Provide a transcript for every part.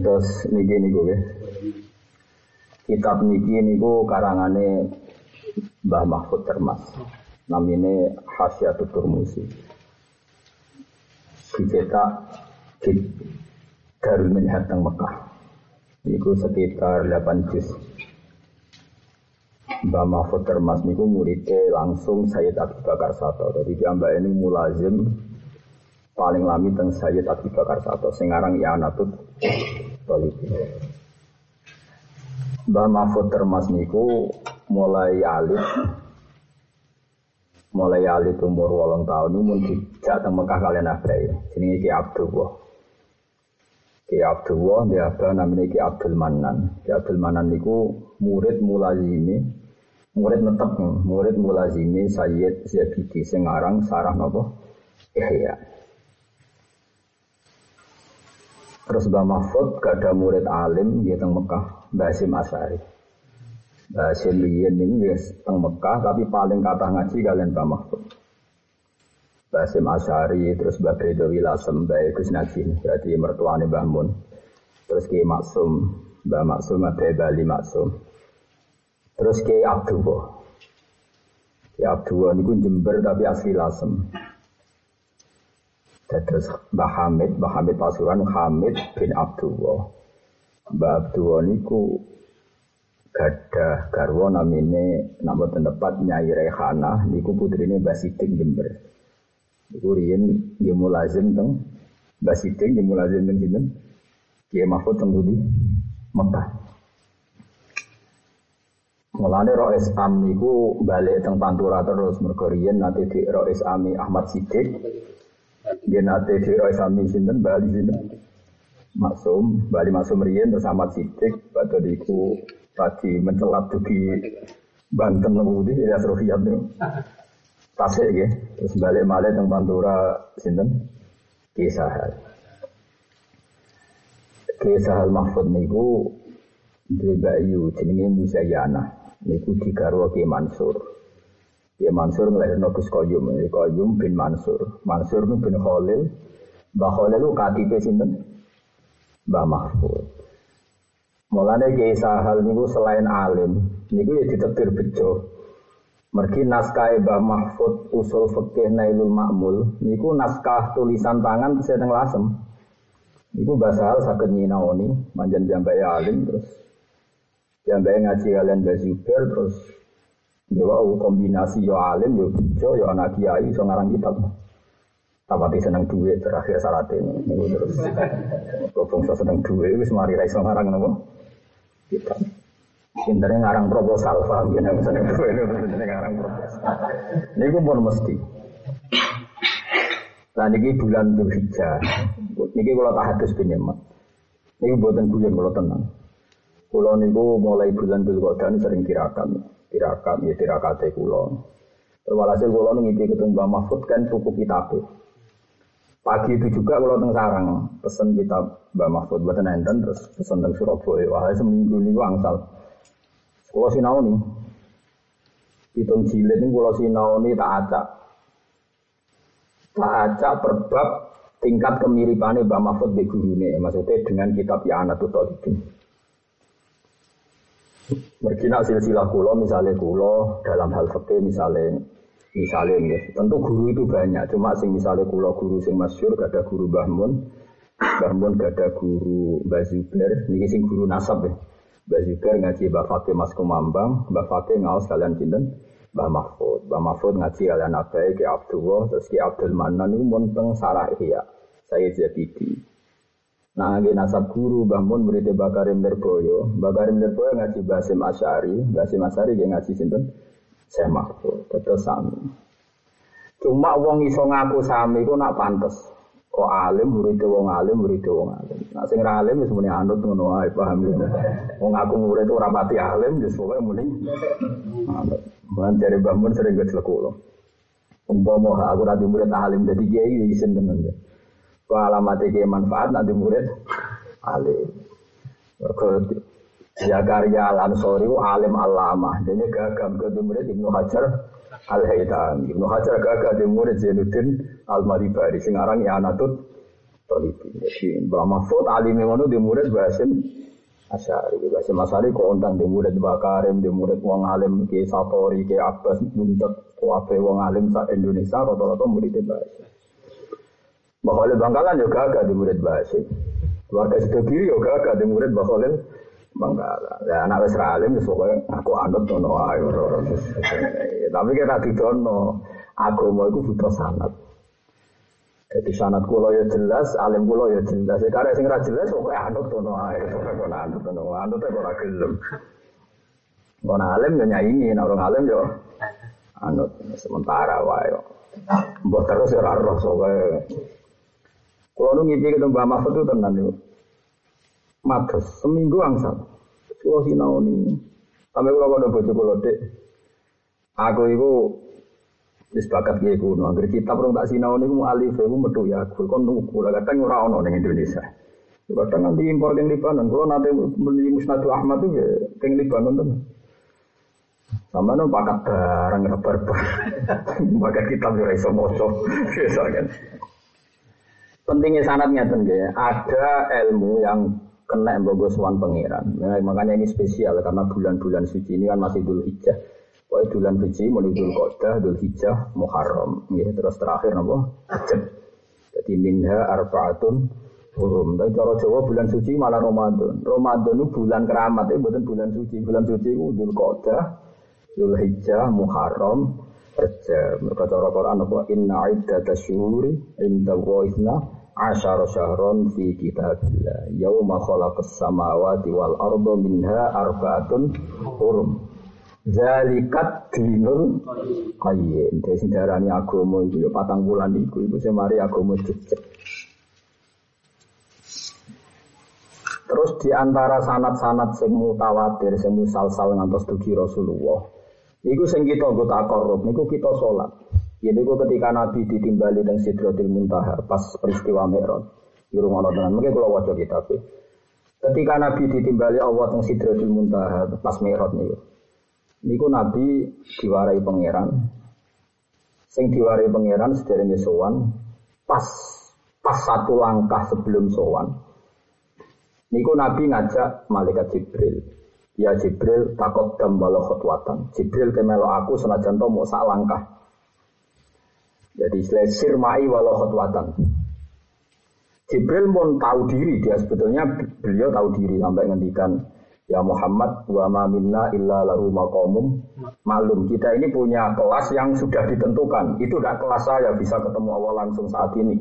Terus niki niku ya. Kitab niki niku karangane Mbah Mahfud Termas. Namine Hasyatul Turmusi. Dicetak di Darul Minhaj teng Mekah. Niku sekitar 8 juz. Mbah Mahfud Termas niku muridnya langsung Sayyid Abu Bakar Sato. Jadi dia mbak ini mulazim paling lami teng Sayyid Abu Bakar Sato. Sengarang ya Tolibi. Mbah Mahfud Termas niku mulai alit mulai alit umur wolong tahun ini mun dijak teng Mekah kalian abai. Jenenge Ki Abdullah. Ki Abdullah dia apa namanya Ki Abdul Manan. Ki Abdul Manan niku murid mulazimi murid netep murid mulazimi Sayyid Zabidi sing aran sarah napa Ihya. Terus Mbah Mahfud gak ada murid alim di teng Mekah, Mbah Hasim Asari. Mbah Hasim Liyen ini teng Mekah tapi paling kata ngaji kalian Mbah Mahfud. Mbah Hasim Asari, terus Mbah Bredo Wilasem, Mbah Gus Najin, berarti mertuane Mbah Mun. Terus Ki Maksum, Mbah Maksum ada Bali Maksum. Terus Ki Abdullah. Ki Abdullah niku Jember tapi asli Lasem. Terus Mbah Hamid, Mbah Hamid Pasuruan Hamid bin Abdullah. Mbah Abdullah niku gadah garwa namine nama tempat Nyai Rehana niku putrine Mbah Sidik Jember. Niku riyen nggih mulazim teng Mbah Sidik nggih mulazim teng sinten? Kiai Mahfud teng Budi Mekah. Mulane Rois Am niku balik teng Pantura terus mergo riyen nate di Rois Ami Ahmad Sidik dia nate di Roy Sami sinten Bali sinten? Maksum Bali Maksum Rien terus Ahmad Sidik Batu diku tadi mencelat di Banten Lebudi ya Srofiat itu Tasik ya terus balik malah teng Pantura sinten? Kisah Kisah Mahfud niku di Bayu jenenge Musayyana niku digarwa Ki Mansur Ya Mansur melahirkan Gus Koyum, Koyum bin Mansur. Mansur bin Khalil. Mbah Khalil itu KTP sinten? Mbah Mahfud. Mulane Kiai Sahal niku selain alim, niku ya ditetir bejo. Mergi naskah Mbah Mahfud usul fikih Nailul Ma'mul, niku naskah tulisan tangan saya teng lasem. Niku bahasa hal saged nyinaoni, manjan jambai alim terus jambai ngaji kalian Mbah terus Ya wow, kombinasi yo alim, yo bijo, yo anak kiai, so ngarang kitab. Tapati seneng duit terakhir syarat ini. Ini terus. Gopong so seneng duit, wis mari ra iso ngarang nopo. Kitab. Pinternya ngarang proposal, paham ya, pinternya ngarang proposal. Ini pun mesti. Nah, ini bulan Dzulhijjah. Niki kalau tahadus bin Yaman. Ini buatan guyon kalau tenang. Kulo niku mulai bulan Dzulqa'dah sering tirakan tirakat ya tirakate kula. Walhasil kula ketemu Mbah Mahfud kan tuku kitab. Pagi itu juga kalau teng sarang pesen kitab Mbah Mahfud buatan enten terus pesen teng Surabaya. Wah seminggu ini angsal. Kula sinau nih. Hitung jilid ini kula sinau nih tak acak. Tak acak perbab tingkat kemiripannya Mbah Mahfud di gurune. Maksudnya dengan kitab Ya Anatul Talibin. Mergina silsilah kulo misalnya kulo dalam hal fikih misalnya misalnya ya, tentu guru itu banyak cuma sing misalnya kulo guru sing masyur gak ada guru Bahmun Bahmun gak ada guru Zubair. Ini sing guru nasab ya. Mbah Zubair ngaji Fakih Mas Kumambang Mbah Fakih ngawas kalian cinten Mbah Mahfud. Mbah Mahfud ngaji kalian Abai Ki Abdullah terus Ki Abdul Manan itu monteng sarah iya saya Zabidi Nah, lagi nasab guru bangun muridnya Bakarim Lerboyo. Bakarim Lerboyo ngaji Basim Asyari. Basim Asyari dia ngaji sinten saya Mahfud. Betul sami. Cuma wong iso ngaku sami ku nak pantes. Kok alim muridnya wong alim muridnya wong alim. Nah sing alim wis muni anut ngono wae paham ya. Wong aku murid ora pati alim wis pokoke muni. Mun dari bangun sering kula. Umpama aku ra murid alim dadi kiai isin tenan. Wa alamat iki manfaat nanti murid alim. Mergo Zakaria Al Ansori alim alamah. Jadi gagam ke murid Ibnu Hajar Al Haytham. Ibnu Hajar gagam di murid Zainuddin Al Maribari sing aran ya Anatut Tolibin. Jadi Mbak Mahfud alim ngono di murid Basim Asyari. Basim Asyari kok ontang di murid Mbak Karim, di murid wong alim ke Satori, ke Abbas, Buntut, Kuape wong alim sa Indonesia rata-rata murid Basim. Mbak Khalil Bangkalan juga agak di murid Basim. Keluarga Sido Kiri juga agak di murid Mbak Khalil Bangkalan. Ya anak wis alim wis pokoke aku anut ngono ae. Tapi kita didono agama iku butuh sanad. Jadi sanat kulo ya jelas, alim kulo ya jelas. Karena sing ra jelas kok anut ngono ae, kok anut ngono, anut ora gelem. Ngono alim ya nyaingi, nek orang alim yo anut sementara wae. Mbok terus ora roh. Kulo nu ngipi ketemu Mbah Mahfud itu tenan yo. Matus seminggu angsal. Kulo sinau ni. Sampai kulo kode bojo kulo dek. Aku itu bakat kiai kuno, kita perlu tak sinau nih mau alif, mau metu ya, aku kon nunggu, kadang ora ono ning Indonesia. Kadang nanti impor ke Libanon, kalau nanti beli Musnadu Ahmad tuh ya ke Libanon tuh. Sama nong bakat barang rebar bakat kita ora iso maca, kan. Pentingnya sanatnya tuh ya, ada ilmu yang kena sowan pangeran. Nah, makanya ini spesial karena bulan-bulan suci ini kan masih dulu hijau. Pokoknya bulan suci menidul Qodah, Dul Hijjah, Muharram. Ya, terus terakhir? Rajab. Jadi minha arbaatun hurum. Tapi cara Jawa bulan suci malah Ramadan. Ramadan itu bulan keramat, itu bukan bulan suci. Bulan suci itu Dul Qodah, Dul Hijjah, Muharram, Rajab. Mereka cara Quran apa? Inna iddata syuhuri inda wa'ithna asyara syahron fi kitabillah. Yawma khalaqas samawati wal ardo minha arbaatun hurum. Zalikat dinul qayyim. Dadi sing darani agama iku ya patang bulan iku iku sing mari agama jejeg. Terus di antara sanat-sanat sing mutawatir, sing musalsal ngantos dugi Rasulullah. Iku sing kita nggo takorup, niku kita salat. Ya niku ketika Nabi ditimbali teng Sidratil Muntaha pas peristiwa Mi'raj. Di rumah tenan, mungkin wajah kita Ketika Nabi ditimbali Allah teng Sidratil Muntaha pas Mi'raj niku. Niku Nabi diwarai pangeran. Sing diwarai pangeran sederenge sowan pas pas satu langkah sebelum sowan. Niku Nabi ngajak malaikat Jibril. Ya Jibril takut dambalo khotwatan. Jibril kemelo aku senajan to mau langkah. Jadi selesir mai walau khotwatan. Jibril pun tahu diri dia sebetulnya beliau tahu diri sampai ngendikan Ya Muhammad wa ma minna illa lahu maqamum malum. Kita ini punya kelas yang sudah ditentukan. Itu tidak kelas saya bisa ketemu Allah langsung saat ini.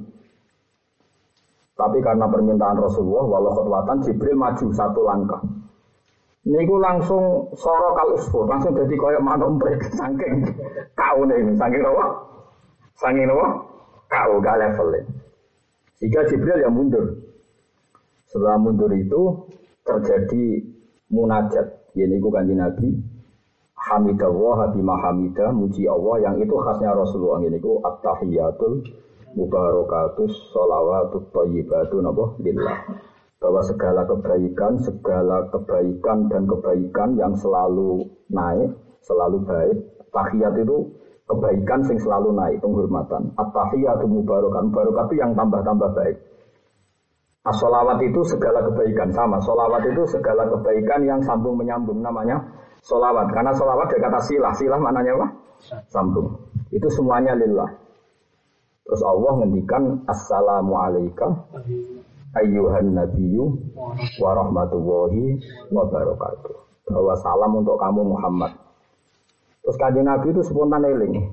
Tapi karena permintaan Rasulullah, walau khutwatan Jibril maju satu langkah. Niku langsung soro kal langsung jadi koyok manomprek saking kau ini, saking apa? Saking apa? Kau gak levelnya. Sehingga Jibril yang mundur. Setelah mundur itu terjadi munajat. Ini ku kanji Nabi. Hamidallah bima hamidah muji Allah yang itu khasnya Rasulullah ini ku at-tahiyatul mubarakatus sholawatut thayyibatu napa lillah bahwa segala kebaikan, segala kebaikan dan kebaikan yang selalu naik, selalu baik. Tahiyat itu kebaikan yang selalu naik, penghormatan. At-tahiyatu mubarakat, mubarakat itu yang tambah-tambah baik. As-solawat itu segala kebaikan sama. Solawat itu segala kebaikan yang sambung menyambung namanya solawat. Karena solawat dari kata silah. Silah maknanya apa? Sambung. Itu semuanya lillah. Terus Allah ngendikan Assalamu alaikum ayyuhan nabiyyu wa rahmatullahi wa barakatuh. Bahwa salam untuk kamu Muhammad. Terus kajian Nabi itu spontan eling.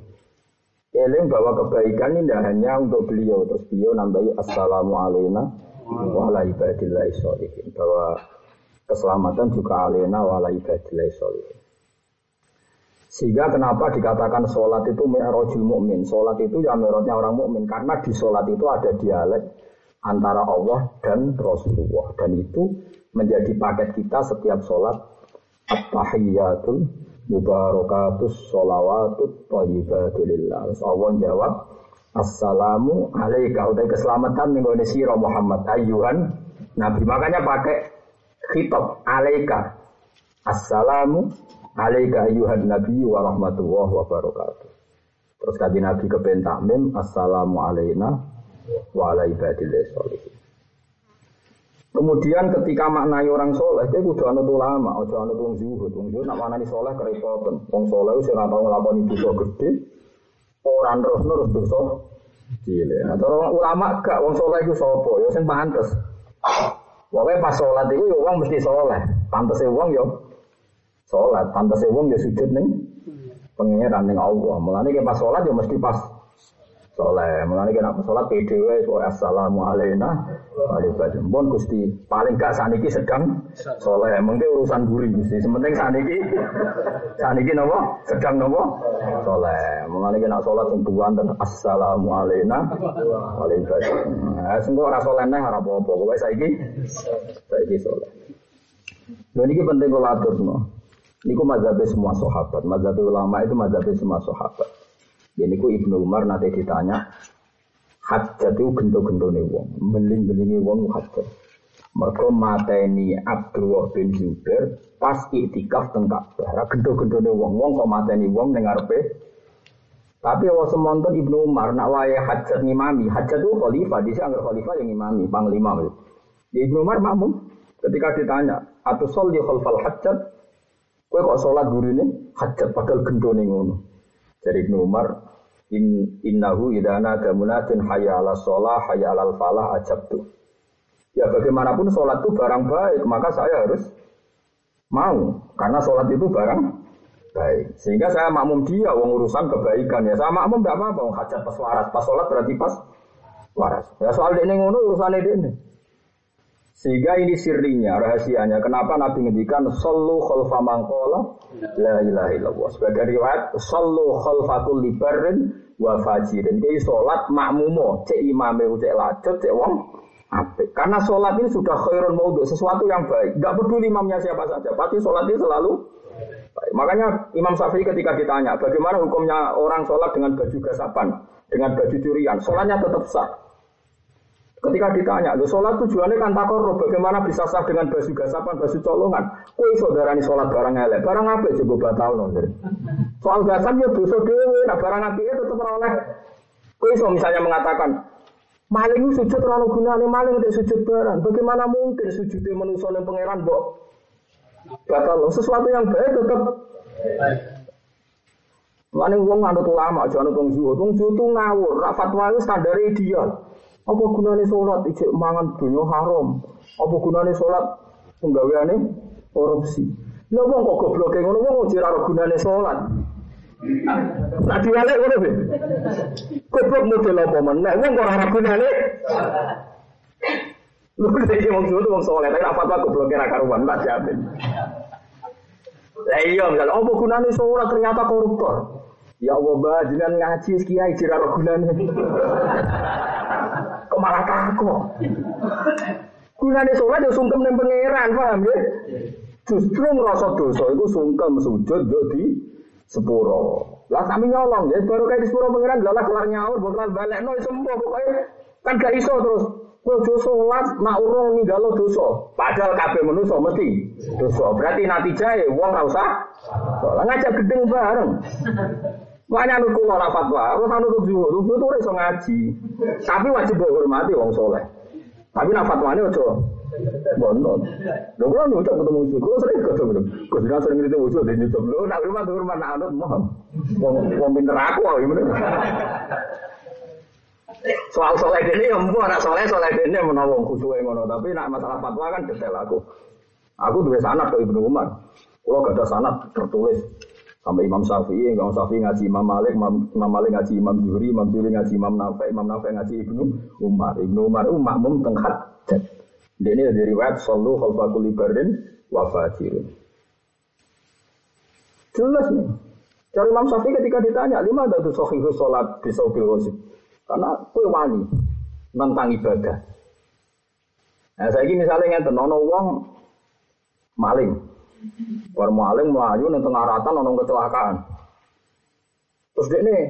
Eling bahwa kebaikan ini tidak hanya untuk beliau. Terus beliau nambahi Assalamu alaikum wala ibadillahi sholihin bahwa keselamatan juga alena wala ibadillahi sholihin sehingga kenapa dikatakan sholat itu mi'rajul mukmin sholat itu ya mi'rajnya orang mukmin karena di sholat itu ada dialek antara Allah dan Rasulullah. Dan itu menjadi paket kita setiap sholat at-tahiyyatul mubarakatus sholawatut thayyibatulillah Allah jawab Assalamu alaika. Utai keselamatan minggu sira Muhammad. Ayuhan Nabi. Makanya pakai khitab alaika. Assalamu alaika ayuhan Nabi wa rahmatullahi wa barakatuh. Terus kaji Nabi ke takmim Assalamu alaina wa. Kemudian ketika maknai orang soleh, dia kudu anut ulama, ojo anut wong zuhud. Wong zuhud nak maknani soleh kerepotan. Wong soleh sing ora tau nglakoni dosa gede, ora terus terus dosa cilik. Nah, orang ulama gak wong soleh iku sapa? Ya sing pantes. Pokoknya pas sholat itu ya mesti soleh. Pantese wong ya sholat. Pantese wong ya sujud ning pengiran ning Allah. Mulane pas sholat ya mesti pas soleh. Mulane kena sholat pede wae assalamu alaina wa Pun Gusti paling gak saniki sedang soleh. Mungkin urusan buri Gusti. Sementing saniki saniki napa? Sedang napa? Soleh. Mulane kena sholat sing dan assalamu alaina wa ibadah. Nah, sing ora soleh neh ora apa-apa. Pokoke saiki saiki soleh. Lha niki penting kula aturno. Niku mazhab semua sahabat, mazhab ulama itu mazhab semua sahabat. Jadi ku Ibnu Umar nanti ditanya, hajat itu gento-gentone wong, beling-belingi wong hajat. Mereka mateni Abdullah bin Zubair pas iktikaf teng Ka'bah. gento-gentone wong, wong kok mateni wong ning ngarepe. Tapi awak semonton Ibnu Umar nak wae hajat ngimami, hajat itu khalifah, di sini khalifah yang ngimami, panglima. Di Ibnu Umar makmum ketika ditanya, atau sol di khalfal hajat, kowe kok sholat gurine hajat padahal gendone ngono. Dari Ibnu Umar, In, innahu idana gamunatin hayya ala sholah, hayya ala falah tuh. Ya bagaimanapun sholat itu barang baik, maka saya harus mau. Karena sholat itu barang baik. Sehingga saya makmum dia, uang urusan kebaikan ya. Saya makmum tidak apa-apa, hajat pas waras. Pas sholat berarti pas waras. Ya soal ini ngono urusan ini. Sehingga ini sirinya, rahasianya. Kenapa Nabi ngendikan sallu khalfa mangkola la ilaha illallah. Sebagai riwayat sallu khalfa kulli barrin wa fajirin. Jadi salat makmumo, cek imame cek lajut, cek wong apik. Karena sholat ini sudah khairun maudhu, sesuatu yang baik. Gak peduli imamnya siapa saja, pasti sholat ini selalu baik. Makanya Imam Syafi'i ketika ditanya, bagaimana hukumnya orang sholat dengan baju gasapan, dengan baju curian, sholatnya tetap sah. Ketika ditanya, lo sholat tujuannya kan takor, bagaimana bisa sah dengan baju gasapan, baju colongan? Kue saudara ini sholat barang elek, barang apa coba batal no. Soal gasam ya dosa dewe, nah barang api itu tetap oleh. Kue so misalnya mengatakan, maling sujud terlalu gunanya maling untuk sujud barang. Bagaimana mungkin sujudnya manusia yang pangeran bok batal no. Sesuatu yang baik tetap Maling wong anut ulama, jangan. Wong zuhud itu ngawur, fatwa itu standar ideal. Apa gunanya sholat ijek mangan dunia haram? Apa gunanya sholat penggaweane korupsi? Lah wong kok goblok ngono wong ora ora gunane sholat. Nah diwalek ngono be. Goblok model apa meneh wong kok ora gunane. Lu iki wong suwe wong saleh, tapi apa tak goblok ora karuan tak jamin. Lah iya misal apa gunane sholat ternyata koruptor. Ya Allah, jangan ngaji kiai jira gunane. Kok malah takut? Gunane sholat ya sungkem ning pangeran, paham ya? Justru ngerasa dosa itu sungkem sujud yo di sepuro. Lah sami nyolong ya baru kayak di sepuro pangeran lah kelar nyaur bakal balik no sembuh pokoknya kan gak iso terus. Kowe sholat nak urung ninggalo dosa. Padahal kabeh manusa mesti dosa. Berarti nanti jahe wong ora usah ngajak gedeng bareng. Makanya kula ora fatwa, terus tuh zuhud, zuhud itu iso ngaji. Tapi wajib hormati wong soleh. Tapi nak fatwane ojo bonon. Lho kula nyucuk ketemu zuhud, kula sering ketemu. Kok sudah sering ketemu zuhud dan nyucuk. Lho nak hormat hormat nak anut mohon. Wong wong pinter aku kok gimana. Soal soleh ini ya mpu anak soleh soleh ini menawa khusyuk ngono, tapi nak masalah fatwa kan detail aku. Aku dua sanat ke Ibnu Umar. Kalau gak ada sanat tertulis Sampai Imam Syafi'i, Imam Syafi'i ngaji Imam Malik, Imam, Malik ngaji Imam Zuhri, Imam Zuhri ngaji Imam Nafi, Imam Nafi ngaji Ibnu Umar. Ibnu Umar itu makmum tenghat. Dia ini dari riwayat Sallu khalfakul ibarin wa fajirin. Jelas nih. Cari Imam Syafi'i ketika ditanya, lima ada tuh sohihu sholat di wasib. Karena kue wani tentang ibadah. Nah, saya ini misalnya ngeten, nono uang maling, War maling melayu ning tengah rata nonong kecelakaan. Terus dia nih,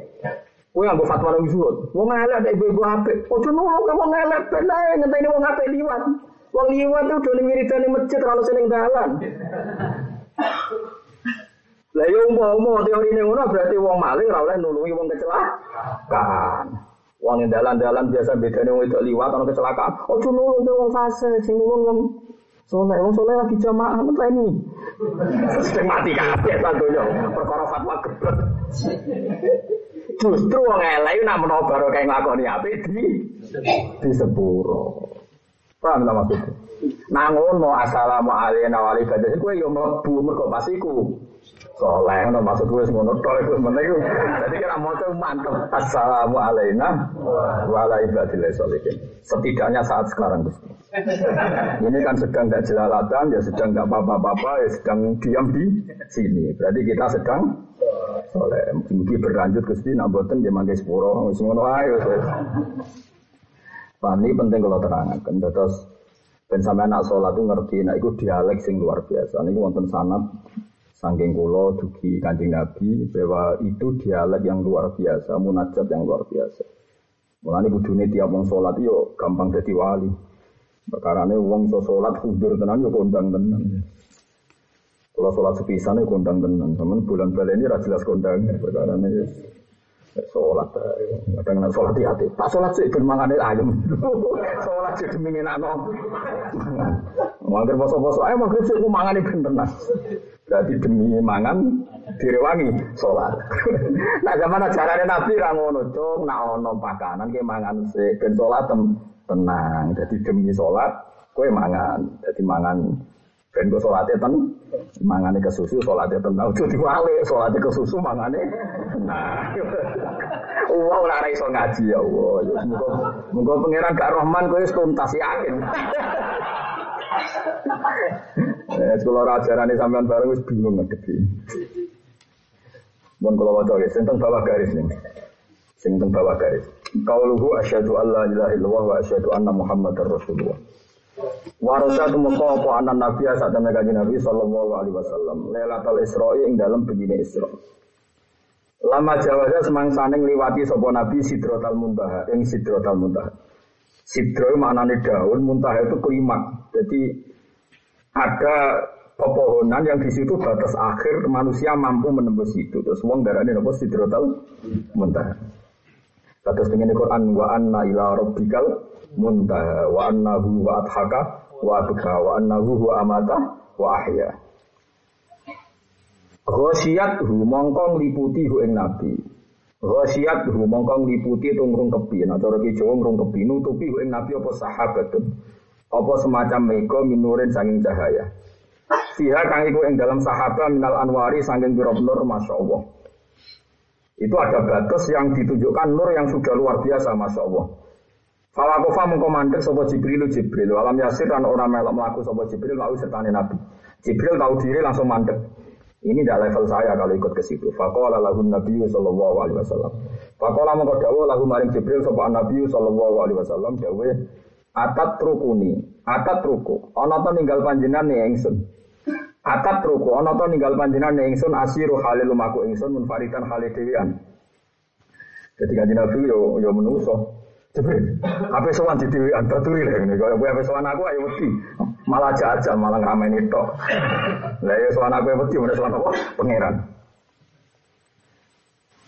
Kowe gue fatwa nang zuhud. Wong elek ada ibu-ibu apik. Ojo nulung wong elek ben ae ngenteni wong apik liwat. Wong liwat tuh udah wiridan di masjid terlalu sering dalan. Lah yo umpama teori ini ngono berarti wong maling ora oleh nulungi wong kecelakaan. Wong yang dalan-dalan biasa bedane wong itu liwat ana kecelakaan. Ojo nulung ke wong fase, sing nulung soleh, wong soleh lagi jamaah ini. Sing mati kabeh santunya. Perkara fatwa gebet. Justru wong elek nak menawa baru kayak nglakoni apik di di sepuro. Paham tak maksudnya? Nah ngono assalamualaikum wa alaikum. Kowe yo mlebu mergo pas iku soleh ngono maksud gue ngono tok iku men iku dadi kira maca mantep. Assalamu alayna wa ala setidaknya saat sekarang Gusti ini kan sedang tidak jelalatan ya sedang tidak apa-apa ya sedang diam di sini. Berarti kita sedang soleh. Mungkin berlanjut Gusti nak boten dia mangke sepuro wis ngono ae Pani penting kalau terangkan. Terus ben sampean nak sholat itu ngerti nak itu dialek sing luar biasa. Niku wonten sanad Sangking kulo dugi kanjeng Nabi bahwa itu dialek yang luar biasa, munajat yang luar biasa. Mulane kudune tiap wong salat yo gampang jadi wali. Perkarane wong iso salat kudur tenan yo kondang tenan. Kalau sholat sepisan itu kondang tenan, teman bulan bulan ini jelas kondang. Perkarane sholat, kadang nak sholat di hati. Pak sholat sih ben ayam. sholat sih demi enak. Mangkir poso-poso, ayo mangkir sih ku mangane ben tenan. Berarti demi mangan direwangi sholat. nah zaman ajaran Nabi rangono cung, nak ono pakanan ke mangan se ben sholat tenang. Jadi demi sholat kue mangan. Jadi mangan ben kok sholatnya ten mangane ke susu sholatnya tenang. Udah diwale sholatnya ke susu mangane. Nah, wow lara iso ngaji ya Allah. Mungkin pangeran gak Rahman kue tuntas yakin. Eh, sekolah ajaran ini sampean bareng wis bingung ngadepi. Mun kula waca ya, sing bawah garis nih. Sing bawah garis. Qauluhu asyhadu an la ilaha illallah wa asyhadu anna muhammadar rasulullah. Warasatu mengko apa anan nabi saat temen kanjeng Nabi sallallahu alaihi wasallam. Lailatul Isra ing dalam begini Isra. Lama jawaza semangsaning liwati sapa nabi Sidratul Muntaha ing Sidratul Muntaha. Sidro maknanya daun, muntah itu klimak. Jadi ada pepohonan yang di situ batas akhir manusia mampu menembus itu. Terus wong darahnya nopo sidrotal muntah. Terus dengan Quran wa anna ila rabbikal muntah wa annahu wa adhaka wa abka wa annahu wa amata wa ahya. Ghosiyat hu mongkong liputi hu ing nabi. Ghasiyat hu mongko ngliputi itu ngrungkepi. Nah cara ki Jawa ngrungkepi nutupi ing nabi apa sahabatun. Apa semacam mega minurin sanging cahaya. Fiha kang iku ing dalam sahabat minal anwari sanging pira nur masyaallah. Itu ada batas yang ditunjukkan nur yang sudah luar biasa masya Allah. Falakofa mengkomandir sopo Jibril Jibril. Alam yasir dan orang melok melaku sopo Jibril lalu sertane Nabi. Jibril tahu diri langsung mandek. Ini tidak level saya kalau ikut ke situ. Fakola lagu Nabi Sallallahu Alaihi Wasallam. Fakola mau dawo lagu maring Jibril sopan Nabi Sallallahu Alaihi Wasallam. Dawe atat rukuni, atat ruku. Ono to ninggal panjinan nih engsun. Atat ruku. Ono to ninggal panjinan nih engsun asiru halil lumaku engsun munfaridan halil dewian. Jadi kanjeng Nabi yo yo menuso. Jibril, apa sowan di dewi antar turi lah ini. Kalau gue apa sowan aku ayo wedi, malah aja malah ngeramein itu. Lah ya sowan aku wedi, mana sowan apa? Pangeran.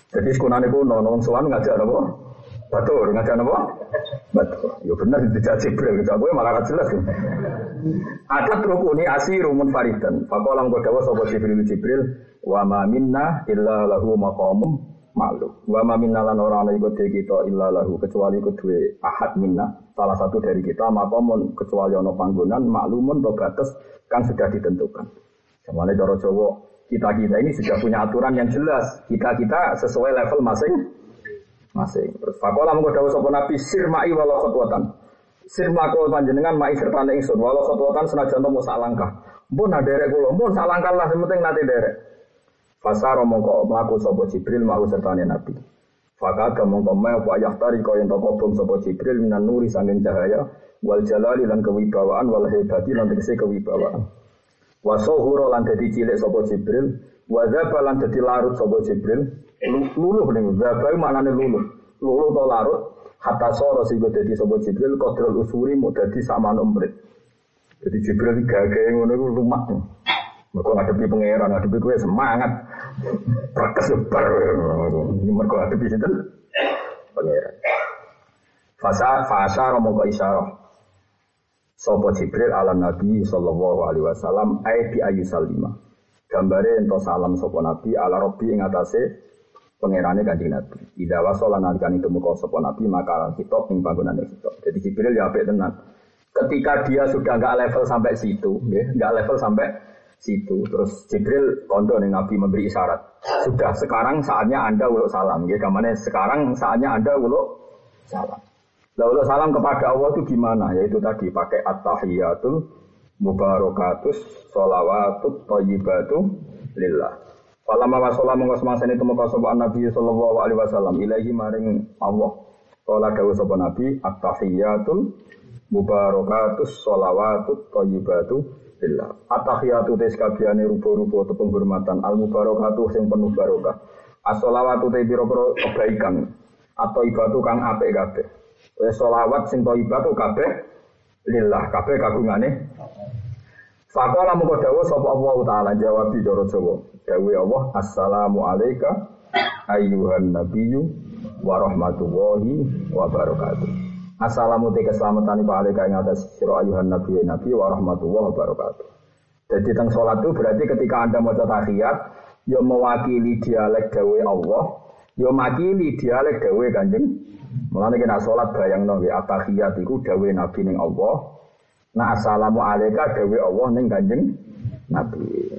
Jadi sekunane kuno, nong sowan ngajak apa? Batur, ngajak apa? Batur. Ya benar dijak Jibril, gitu. Aku malah gak jelas. Ada rukuni asiru munfaridan. Fakolam kodawa sopo Jibril Jibril, wa ma minna illa lahu maqamum makhluk. Wa ma minna lan ora ana iku kita illa lahu kecuali kedue ahad minna salah satu dari kita maka mun kecuali ana panggonan maklumun to batas kan sudah ditentukan. Semuanya cara Jawa kita kita ini sudah punya aturan yang jelas. Kita kita sesuai level masing masing. Terus fakola mengko dawuh sapa Nabi sirmai wala khotwatan. Sirma kau panjenengan mai serta ingsun wala khotwatan senajan to sak langkah. Mbun derek kula, mbun sak langkah lah penting nanti derek. Fasaro mongko melaku sopo Jibril mau sertane Nabi. Fakada mongko mau wa yahtari kau yang toko bom sopo Jibril minan nuri sangin cahaya wal jalali lan kewibawaan wal hebati lan tegese kewibawaan. Wasohuro lan dadi cilik sopo Jibril wa zaba lan dadi larut sopo Jibril luluh ning zaba maknane luluh. Luluh to larut hatta soro sing dadi sopo Jibril kodrol usuri mau dadi sama umprit. Jadi Jibril gagah ngono iku lumak. Mereka ngadepi pangeran, ngadepi gue semangat. Prakes bar. Mereka ngadepi itu pangeran. Fasa fasa romo isyarah. Sopo Jibril ala Nabi sallallahu alaihi wasallam ai bi ayu salima. Gambare ento salam sopo Nabi ala Rabbi ing atase pangerane Kanjeng Nabi. Ida wasala nalikan itu muka sopo Nabi maka kitab ing panggonane kitab. Jadi Jibril ya apik tenan. Ketika dia sudah nggak level sampai situ, ya, nggak level sampai situ. Terus Jibril kondo nih Nabi memberi isyarat. Sudah sekarang saatnya anda uluk salam. Ya, ke mana sekarang saatnya anda uluk salam. Lalu salam kepada Allah itu gimana? Yaitu tadi pakai at-tahiyatul mubarakatus sholawatut thayyibatu lillah. Falamma wasala mongko semasa itu muka sapa Nabi sallallahu alaihi wasallam ilahi maring Allah. Kala dawuh sapa Nabi at-tahiyatul mubarakatus sholawatut thayyibatu lillah. At-tahiyatu tes kabehane rupa-rupa tepung hormatan al mubarakatuh sing penuh barokah. As-sholawatu te pira-pira kebaikan atau ibadu kang apik kabeh. Wes solawat sing thayyibah tu kabeh lillah kabeh kagungane. Faqala moko dawuh sapa Allah taala jawab di cara Jawa. Dawuh Allah assalamu alayka ayyuhan nabiyyu wa rahmatullahi wa barakatuh. Assalamu te keselamatan iku alika ing atas sira ayuhan nabi nabi wa rahmatullahi wa barakatuh. Jadi teng salat itu berarti ketika Anda maca tahiyat ya mewakili dialek dawe Allah, ya mewakili dialek dawe Kanjeng Mulane kena salat bayangno nggih atahiyat iku dawuh Nabi ning Allah. Nah assalamu alayka dawuh Allah ning Kanjeng Nabi.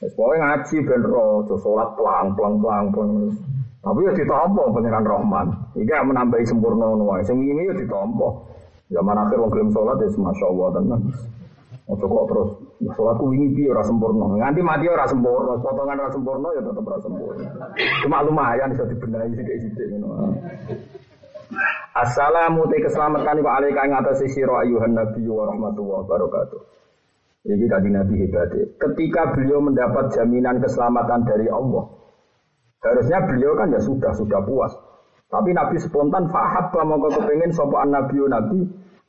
Wis pokoke ngaji ben ro, salat pelang-pelang pelang-pelang. Tapi ya ditampa pangeran Rahman. Iki menambahi sempurna ngono. Sing ini ya ditampa. Zaman akhir wong gelem salat ya masyaallah tenan. Ojo kok terus salatku wingi piye ora sempurna. Nganti mati ora sempurna, potongan ora sempurna ya tetep ora sempurna. Cuma lumayan bisa dibenahi sithik-sithik ngono. Assalamu te keselamatan wa alaika ing atas sira ayuhan nabi wa rahmatullahi wabarakatuh. Ini tadi Nabi hebat. Ketika beliau mendapat jaminan keselamatan dari Allah, harusnya beliau kan ya sudah sudah puas. Tapi Nabi spontan fahabba mau kepengen sopan Nabi Nabi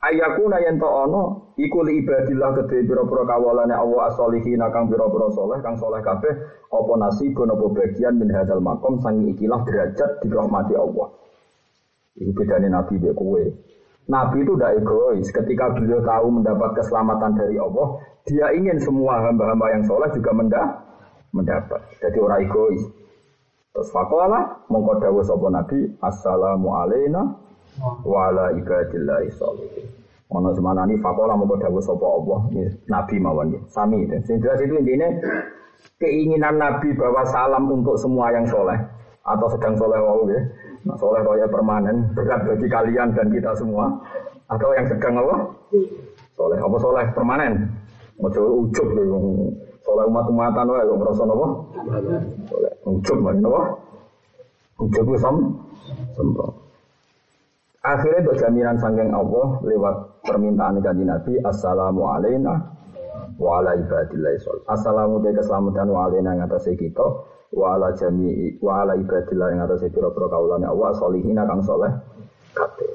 Ayakuna yen to ono iku li ibadillah kedhe pira-pira kawalane Allah as-solihin kang pira-pira saleh kang saleh kabeh apa nasibun apa bagian min hadzal makom sangi ikilah derajat dirahmati Allah. Iku bedane nabi mbek kowe. Nabi itu tidak egois. Ketika beliau tahu mendapat keselamatan dari Allah, dia ingin semua hamba-hamba yang soleh juga mendapat. Jadi orang egois. Terus fakola mongko dawuh sapa Nabi, Assalamu alaina wa ala ibadillahi sholihin. Ono semana ini fakola mau dawuh sapa Allah, Nabi mawon ya. Sami. Sing jelas itu intinya keinginan Nabi bahwa salam untuk semua yang soleh atau sedang soleh wau ya. Nah, soleh raya permanen berat bagi kalian dan kita semua atau yang sedang apa? Soleh apa soleh permanen? Ojo ujub lho soleh umat-umatan wae kok ngrasa napa? Soleh ujub wae napa? Ujub sam. Akhirnya untuk jaminan sangking Allah lewat permintaan kanji Nabi Assalamu alaina wa ala ibadillah sol. Assalamu te keselamatan wa alaina yang atas kita wa ala jami wa ala ibadillah yang atas pira-pira kaulane Allah solihin kang soleh kabeh.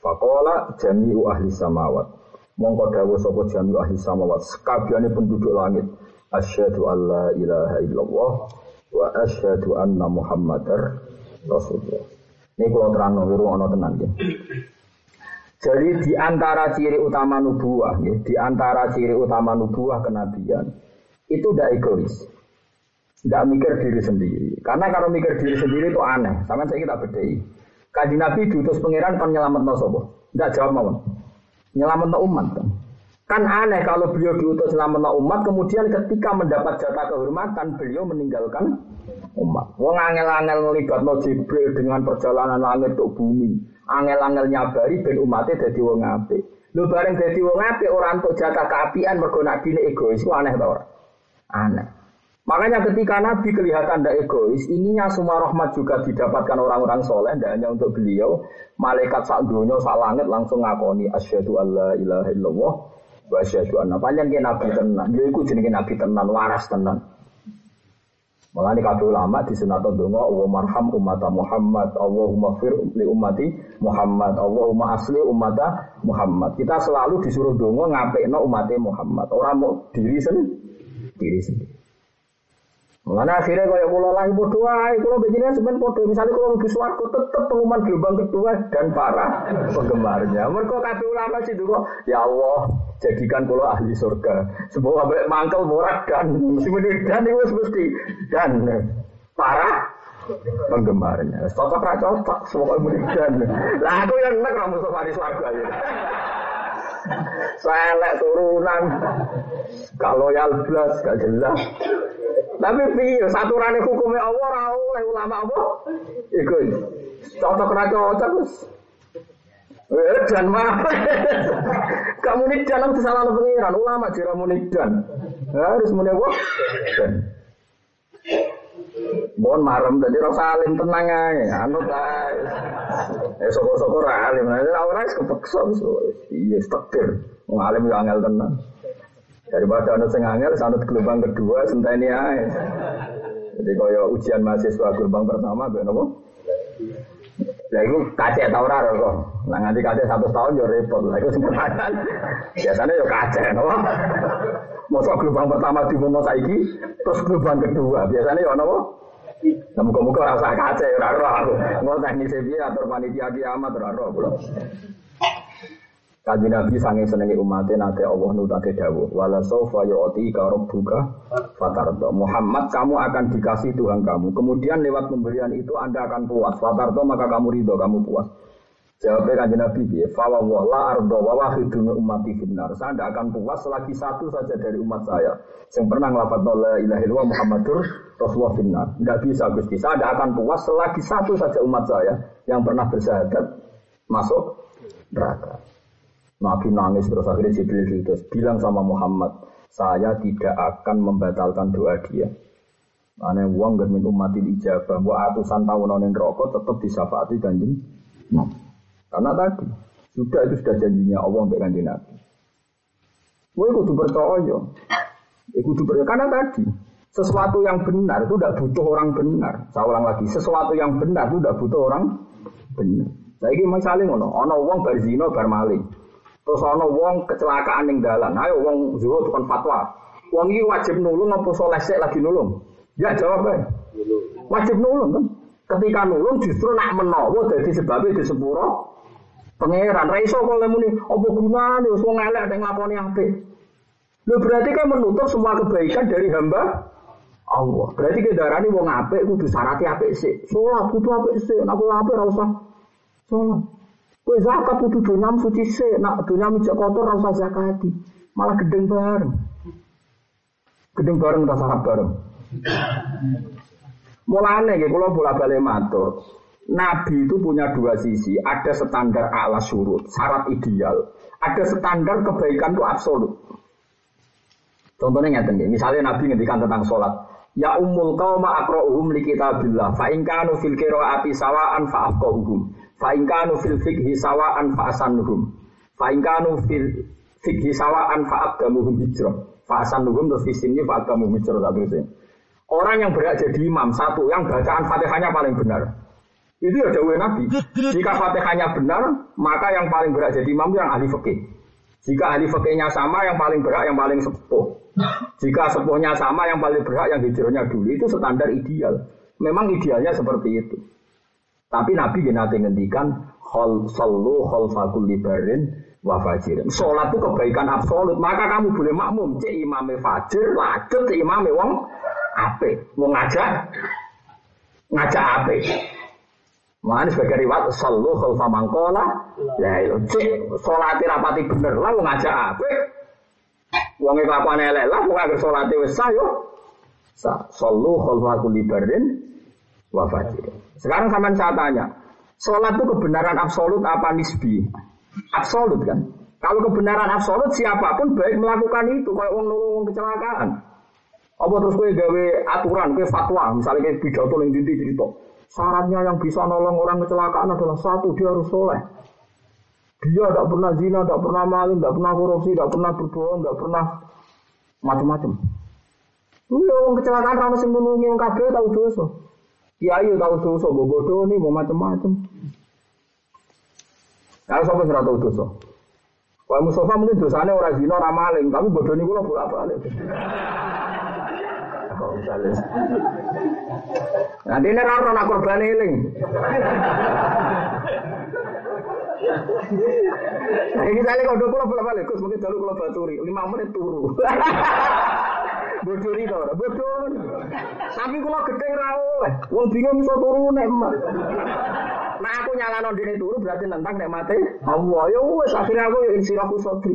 Fakola jami'u ahli samawat. Mongko dawuh sapa jami'u ahli samawat sekabehane penduduk langit. Asyhadu alla ilaha illallah wa asyhadu anna Muhammadar Rasulullah. Ini kalau terang wiru ono tenan ya. Jadi di antara ciri utama nubuah, ya, di antara ciri utama nubuah kenabian itu tidak egois, tidak mikir diri sendiri. Karena kalau mikir diri sendiri itu aneh. Sama saya kita bedai. Kaji Nabi diutus pangeran kan nyelamat no sobo. Tidak jawab mau. Nyelamat umat kan. Aneh kalau beliau diutus nyelamat no umat, kemudian ketika mendapat jatah kehormatan, beliau meninggalkan umat. Wong angel-angel no Jibril dengan perjalanan langit ke bumi. Angel-angel nyabari ben umatnya jadi wong apik. Lu bareng jadi wong apik orang untuk jatah keapian mergo nak egois aneh tau Aneh. Makanya ketika Nabi kelihatan tidak egois, ininya semua rahmat juga didapatkan orang-orang soleh, tidak hanya untuk beliau. Malaikat sak dunia, sak langit langsung ngakoni asyhadu alla ilaha illallah wa asyhadu anna panjang Nabi tenan. Dia ikut jenenge Nabi tenan, waras tenan. Malah ini kabeh ulama di sunat donga wa marham umat Muhammad, Allahumma fir li ummati Muhammad, Allahumma asli umat Muhammad. Kita selalu disuruh donga ngapekno umatnya Muhammad. Orang mau diri sendiri, diri sendiri. Mana akhirnya kaya kula lagi podo ae, kula begini sebenarnya podo. Misalnya kula lebih suaraku tetep pengumuman gelombang kedua dan para penggemarnya. Mereka kabeh ulama sih dulu, ya Allah, jadikan kula ahli surga. Semoga baik mangkel morat dan mesti dan itu mesti dan para penggemarnya. Cocok ra cocok, semoga dan. Lah aku yang nek ra di surga ya. Selek turunan. Kalau yang belas gak jelas. Tapi piye saturane hukumnya Allah ora oleh ulama apa? Iku cocok ra cocok wis. Eh dan mah. Kamu nih dalam kesalahan pengiran ulama jira munidan. Harus muni? Mohon marem dadi ora salim tenang ae, anut ae. Eh soko-soko ra alim, ora ora kepeksa iya stekir. Wong alim yo angel tenang. Daripada anut sing angel, sanut gelombang kedua, senteni ae. Jadi kaya ujian mahasiswa gelombang pertama, ben apa? Ya itu kacek tau ora kok. Nah nganti kacek satu tahun yo repot. Lah iku sempadan. Biasanya yo kacek, napa? Masa gelombang pertama di mau saiki, terus gelombang kedua. Biasanya yo napa? Nah, muka-muka rasa kacek, ora roh aku. Mau teknis piye atur panitia kiamat ora roh kula. Kaji Nabi sange senengi umatnya nate Allah nutate dawuh wala sofa yu'ti ka rabbuka fatardo Muhammad kamu akan dikasih Tuhan kamu kemudian lewat pemberian itu Anda akan puas fatardo maka kamu ridho kamu puas Jawabnya kanji Nabi ya, Fawa la ardo wa wahidun umati finnar. Saya tidak akan puas selagi satu saja dari umat saya. Yang pernah ngelafat la illallah Muhammadur Rasulullah finnar. Tidak bisa Gusti. Saya tidak akan puas selagi satu saja umat saya yang pernah bersahadat masuk neraka. Nabi nangis terus akhirnya Jibril terus bilang sama Muhammad, saya tidak akan membatalkan doa dia. Karena uang gak minta umat ijabah, bahwa atusan tahun yang rokok tetap disafaati kanjeng. Nah, karena tadi sudah itu sudah janjinya Allah untuk kanjeng Nabi. Gue kudu percaya, ya kudu percaya karena tadi sesuatu yang benar itu tidak butuh orang benar. Saya ulang lagi, sesuatu yang benar itu tidak butuh orang benar. Saya ini misalnya ngono, ono uang berzino bermaling. Terus ana wong kecelakaan ning dalan. Ayo wong zuhud tukang fatwa. Wong iki wajib nulung apa soleh sik lagi nulung? Ya jawab ae. Wajib nulung kan. Ketika nulung justru nak menawa dadi sebabnya di sepuro pangeran. Ra iso kok lemuni apa gunane wong elek ning nglakoni apik. Lho berarti kan menutup semua kebaikan dari hamba Allah. Berarti ke darani wong apik kudu syaratnya apik sik. Salat kudu apik sik. Nek apik ora usah salat. Kue zakat kudu dunyam suci se, nak dunyam mijak kotor rasa zakati. Malah gedeng bareng. Gedeng bareng tak sarap bareng. Mulane nggih kula bola-balik matur. Nabi itu punya dua sisi, ada standar ala surut, syarat ideal, ada standar kebaikan itu absolut. Contohnya ngeten nih, misalnya Nabi ngendikan tentang sholat, Ya umul qauma aqra'uhum li kitabillah fa in kanu fil qiraati sawa'an fa fa in kanu fil fikhi sawa'an fa asanuhum fa in kanu fil fikhi sawa'an fa aqdamuhum hijrah fa asanuhum terus di sini fa aqdamuhum hijrah satu sih Orang yang berhak jadi imam satu yang bacaan Fatihahnya paling benar. Itu ya dawuh Nabi. Jika Fatihahnya benar, maka yang paling berhak jadi imam yang ahli fikih. Jika ahli fikihnya sama, yang paling berhak yang paling sepuh. Jika sepuhnya sama, yang paling berhak yang hijrahnya dulu. Itu standar ideal. Memang idealnya seperti itu. Tapi Nabi nanti ngendikan hol sallu hol fakul libarin wa fajirin. Sholat itu kebaikan absolut. Maka kamu boleh makmum. Cek imame fajir, lanjut cek imame wong ape. Mau ngajak, ngajak ape. Mana sebagai riwayat sallu khalfa mangkola. Ya itu cek sholat rapati bener lah mau ngajak ape. Wong kelakuan elek lah mau ngajak sholat wis sah yo. Sallu khalfa kulli barin wa fajir. Sekarang sampean saya tanya, sholat itu kebenaran absolut apa nisbi? Absolut kan? Kalau kebenaran absolut siapa pun baik melakukan itu kayak wong nolong kecelakaan. Apa terus gue gawe aturan, gue fatwa, misalnya kayak pidato yang dinti cerita. Syaratnya yang bisa nolong orang kecelakaan adalah satu, dia harus soleh. Dia tidak pernah zina, tidak pernah maling, tidak pernah korupsi, tidak pernah berbohong, tidak pernah macam-macam. Lu orang kecelakaan rana sing nulungi yang kabeh tahu dosa. Kiai tahu dosa, bodoh nih mau macam-macam. Kalau sampai tahu dosa. Kalau Mustafa mungkin dosanya orang zina, orang maling, tapi bodoh nih gue bolak balik. Nanti ini raro nak korban eling. Nah, ini misalnya kalau dua pulau balik, Gus mungkin dulu kalau baturi, lima menit turu. Bodoh itu, bodoh. Tapi kalau gede rawo, wong bingung bisa turu nek emak. Nah aku nyala dene turu berarti nentang nek mati. Allah ya wes akhirnya aku ya insiraku sodri.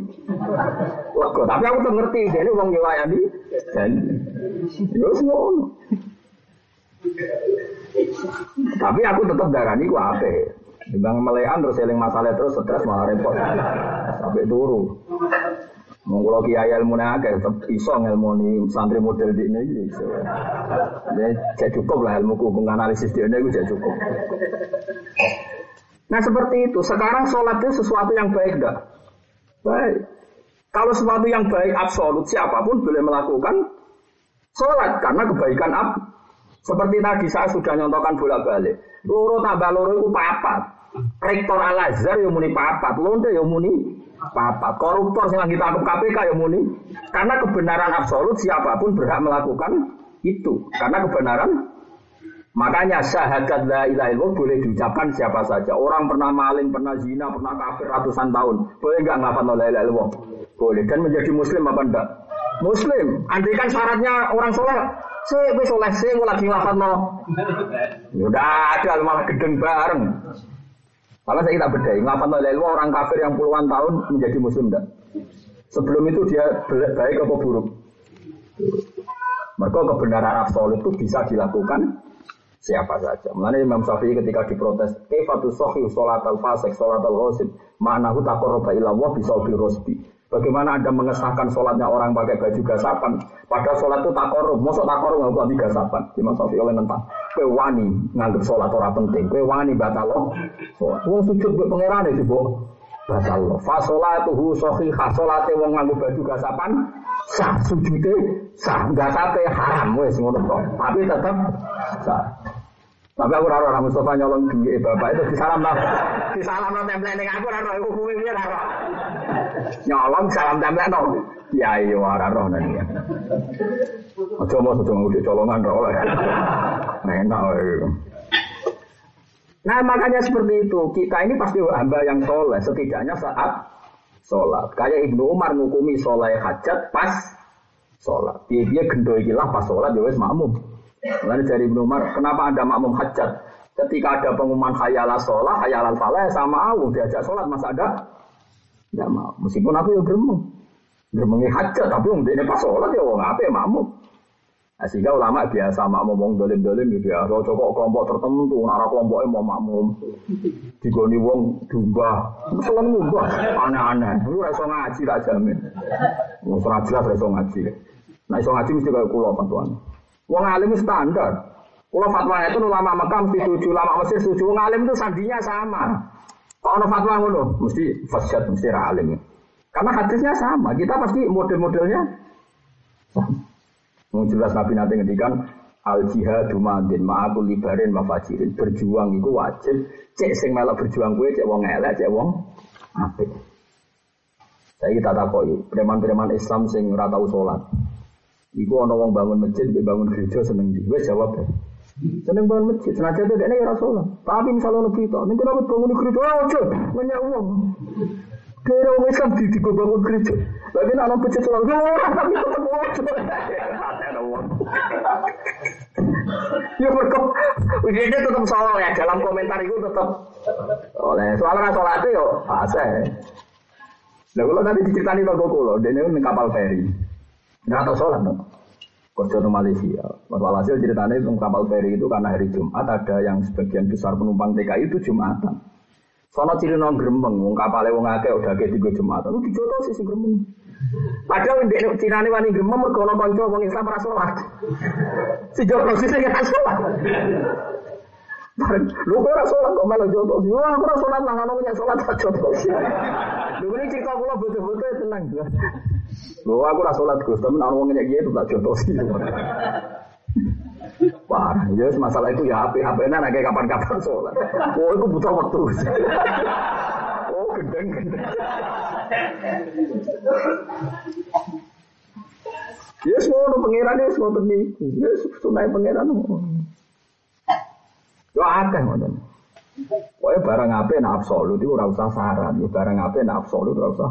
Lega, tapi aku tuh ngerti dene wong yo wayani. Dan yo ngono. Tapi aku tetap darani ku ape. Dibang melekan terus eling masalah terus stres malah repot. Sampai turu. Mau kalau kiai ilmu agak tetap iso ngelmoni santri model di ini. So. Ya, cukup lah ilmu hukum analisis di ini, saya cukup. Nah seperti itu. Sekarang sholat itu sesuatu yang baik enggak? Baik. Kalau sesuatu yang baik absolut siapa pun boleh melakukan sholat karena kebaikan ab. Seperti tadi saya sudah nyontohkan bolak balik. Loro tambah loro itu papat. Rektor Al Azhar yang muni papat, lonte yang muni apa koruptor yang kita anggap KPK ya muni. Karena kebenaran absolut siapa pun berhak melakukan itu. Karena kebenaran. Makanya syahadat la ilaha illallah boleh diucapkan siapa saja. Orang pernah maling pernah zina pernah kafir ratusan tahun. Boleh nggak ngelapan la ilaha illallah? Boleh. Dan menjadi muslim apa enggak? Muslim. Andai kan syaratnya orang soleh. Saya soleh. Saya lagi ngelapan no. Udah ada malah gedeng bareng maka saya kita bedai, ngapain lalu orang kafir yang puluhan tahun menjadi muslim enggak? Sebelum itu dia baik atau buruk? Mereka kebenaran absolut itu bisa dilakukan siapa saja. Mengenai Imam Syafi'i ketika diprotes, kefatu sohi sholat al fasik sholat al ghosib, ma'nahu takoroba ilallah bisa rosbi. Bagaimana Anda mengesahkan sholatnya orang pakai baju gasapan, padahal sholat itu takorup, masuk takorup nggak buat gasapan. Imam Syafi'i oleh nentang, kue wani nganggep sholat orang penting, kue wani batal loh. Wong sujud buat pangeran itu bu, batal loh. Fasolatuhu sohihah, sholatnya wong nganggup baju gasapan, sah sujudnya sah, gasape haram wes ngono. Tapi tetap sah. Tapi aku raro orang Mustafa nyolong duit bapak itu disalam lah. Disalam lah template ning aku raro aku kuwi piye raro. Nyolong salam template no. Ya iya raro nanti ya. Aja mau sedang udik colongan raro lah. Enak Nah makanya seperti itu kita ini pasti hamba yang soleh setidaknya saat sholat. Kayak Ibnu Umar ngukumi soleh hajat pas sholat. Dia dia gendoi pas sholat ya wes makmum. Lalu dari Ibnu Umar, kenapa ada makmum hajat? Ketika ada pengumuman hayalah sholat, hayalah falah, sama aku diajak sholat, masa ada? Tidak mau. Meskipun aku yang gremeng. Gremengi hajat, tapi yang ini pas sholat ya wong apa ya makmum. Nah, sehingga ulama biasa makmum wong dolim-dolim gitu ya. Kalau cocok kelompok tertentu, arah kelompoknya mau makmum. Digoni wong dumba. Selain mubah, aneh-aneh. Lu rasa ngaji tak jamin. Mau jelas rasa ngaji. Nah, iso ngaji mesti kayak kulo tuan. Wong alim standar. Kalau fatwa itu ulama Mekah mesti setuju, ulama Mesir setuju. Wong alim itu sandinya sama. Kalau ada fatwa ngono, mesti fasyad, mesti alim. Karena hadisnya sama. Kita pasti model-modelnya sama. Mau jelas Nabi nanti ngendikan al jihadu madin ma'akul libarin mafajirin berjuang itu wajib cek sing melok berjuang gue cek wong elek cek wong apik saya kita takoi preman-preman Islam sing ratau sholat Iku ana wong bangun masjid, bangun gereja seneng di. Wes jawab. Seneng bangun masjid, senajan dia ya Rasulullah. Tapi misalnya ono kita, nih kenapa bangun gereja? Oh, ojo, banyak uang. Kira orang Islam di tiga bangun gereja. Lagi nak masjid sholat, oh, tapi tetap ojo. Ada uang. Ya mereka, dia tetap soal ya dalam komentar itu tetap oleh soalnya sholat itu yo fase. Nah kalau tadi diceritani toko kulo, dia ini kapal feri. Nggak tahu sholat dong. Kerja di Malaysia. Walhasil ceritanya itu kapal feri itu karena hari Jumat ada yang sebagian besar penumpang TKI itu Jumatan. Sono ciri nong gremeng, wong kapalnya wong akeh udah kayak tiga Jumatan. Lu dijoto sih si gremeng. Padahal di Cina ini wani gremeng mereka ono konco wong Islam ora sholat. Si Joto sih ora sholat. Lu kok ora sholat kok malah joto. Lu ora sholat nang ono punya sholat tak joto. Lu ini cerita kula betul-betul tenang. Loh aku rasa sholat Gus, tapi nak ngomongnya gitu tak sih. Wah, ya masalah itu ya HP HP nah kayak kapan-kapan sholat. Oh, itu butuh waktu. oh, gendeng gendeng. Ya semua pangeran ya semua niku. Ya sunai pangeran. Yo akeh ngoten. Pokoknya barang apa nak absolut itu ora usah saran, barang apa nak absolut ora usah.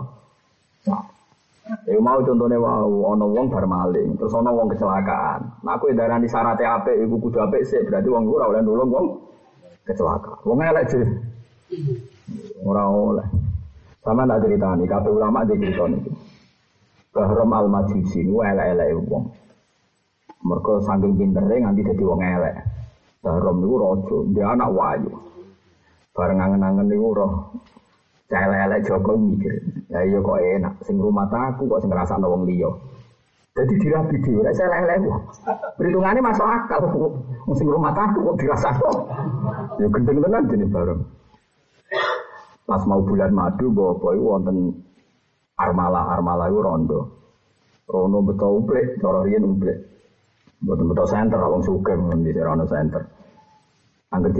Ya mau contohnya wow, ono wong bar maling, terus ono wong kecelakaan. Nah aku darani syarat apik iku kudu apik sih, berarti wong ora oleh nulung wong kecelakaan. Wong elek sih. Ora oleh. Sama tak cerita nih, kabeh ulama di cerita nih. Bahram al majusi ini elek-elek wong. Mereka saking pinternya nganti jadi wong elek. Bahram itu rojo, dia anak wayu. Bareng angen-angen itu roh Celelek Joko mikir, ya iya kok enak, sing rumah aku kok sing ngerasa wong liya. Jadi dirabi dhewe, nek celelek kok. Perhitungannya masuk akal, sing rumah aku kok dirasa Ya gendeng tenan jenis bareng. Pas mau bulan madu, bawa itu wonten armala armala itu rondo. Rono betul ublek, cara riyen ublek. Betul betul center, wong sugeng di rono center. Angger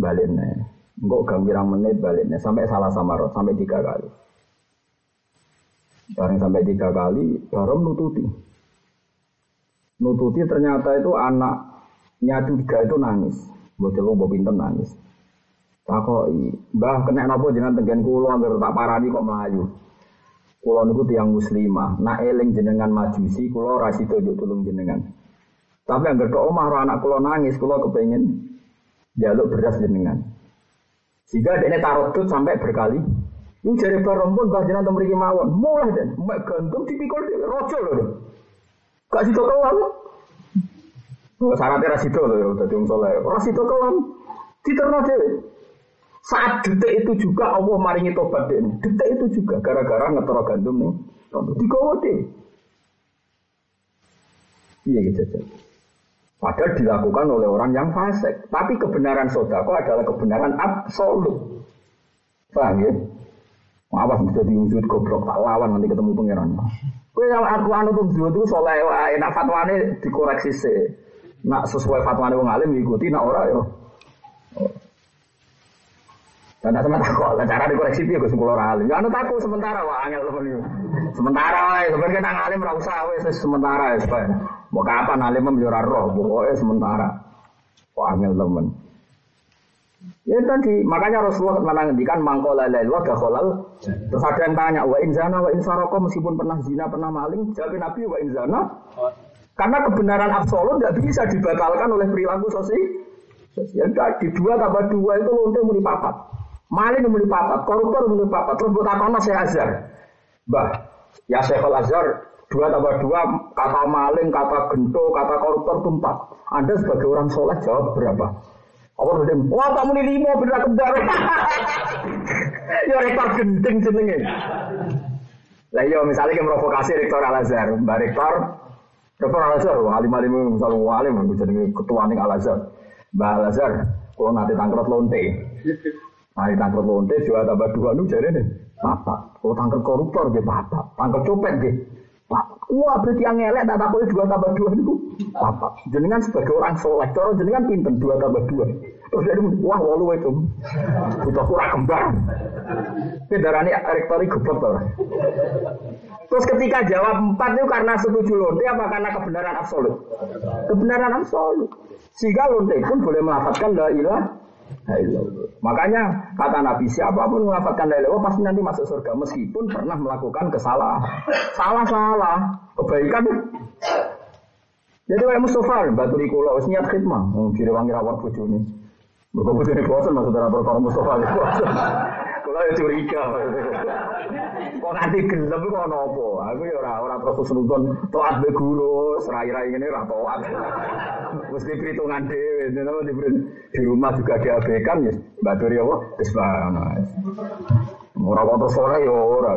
balik nih. Enggak gambirang menit baliknya sampai salah sama roh sampai tiga kali. Bareng sampai tiga kali, baru nututi. Nututi ternyata itu anaknya tiga itu nangis. Bocil lo pinter nangis. Takoi, bah kena nopo jenengan tenggen kulo anggar tak parani kok melayu. Kulo niku tiang muslimah, nak eling jenengan majusi, kulo rasito juk tulung jenengan. Tapi anggar ke omah anak kulo nangis, kulo kepengen jaluk beras jenengan. Jika dia taruh tut sampai berkali, ini jari barang pun bajian atau memiliki mawon, mulai dan mek gantung tipikal dia rojo loh. Gak situ kelam. Oh, syaratnya rasido loh, tadi um soleh. Rasido kelam, diterima dia. Saat detik itu juga Allah maringi tobat dia. Detik itu juga gara-gara ngetoro gandum nih. Digawa deh. Iya gitu. Padahal dilakukan oleh orang yang fasik. Tapi kebenaran sodako adalah kebenaran absolut. Paham ya? Awas bisa diwujud goblok tak lawan nanti ketemu pangeran. Kue yang aku anu tuh itu soleh wae nak fatwane dikoreksi sih. Nak sesuai fatwane wong alim ikuti nak ora yo. Dan nak sama takut, lah cara dikoreksi dia gue sepuluh alim. Ya anu takut sementara wah angel temen Sementara wae sebenarnya nang alim ora wes sementara ya. Mau kapan alim memelihara roh, pokoknya sementara. Wah, angel temen. Ya tadi, makanya Rasulullah pernah ngendikan mangkola wa dakhalal. Terus ada yang tanya, wa inzana wa insaroko meskipun pernah zina, pernah maling, jawab Nabi wa inzana. Karena kebenaran absolut tidak bisa dibatalkan oleh perilaku sosial. Ya tadi dua tambah dua itu lonte muni papat. Maling muni papat, koruptor muni papat. Terus buat apa saya azhar? Bah, ya Syekh Azhar Dua tambah dua, kata maling, kata gento, kata koruptor itu empat. Anda sebagai orang soleh jawab berapa? Apa udah wah kamu ini lima bener kembar. ya rektor gendeng jenenge. Lah iya misalnya kita provokasi rektor Al Azhar, Mbak rektor Rektor Al Azhar, alim alim misalnya alim, aku jadi ketua nih Al Azhar. Mbak Al Azhar, kalau nanti tangkrut lonte, nanti tangkrut lonte dua tambah dua nu jadi nih, apa? Kalau tangkrut koruptor dia apa? Tangkrut copet dia. Wah berarti yang ngelek tak takut dua tambah dua itu apa? Jenengan sebagai orang soleh, cara jenengan pinter dua tambah dua. Terus dia wah walu itu butuh kurang kembar. Kendaraan rektori gubek tuh. Terus ketika jawab empat itu karena setuju lonte apa karena kebenaran absolut? Kebenaran absolut. Sehingga lonte pun boleh melafatkan la ilah Makanya kata Nabi siapa pun mengatakan la ilaha pasti nanti masuk surga meskipun pernah melakukan kesalahan. Salah-salah, kebaikan. Jadi kayak Mustafa, batu di kulo, niat khidmah, mau wangi rawat bojone. Mergo bojone bosan maksudnya perkara Mustafa. Kalau ya curiga. Kok nanti gelem kok nopo? Aku ya ora ora terus nonton taat be guru, serai-rai ngene ora taat. Wis diperhitungan dhewe, napa di rumah juga diabaikan ya. Mbak Dori apa? Wis bang. Ora kok terus ora ya ora.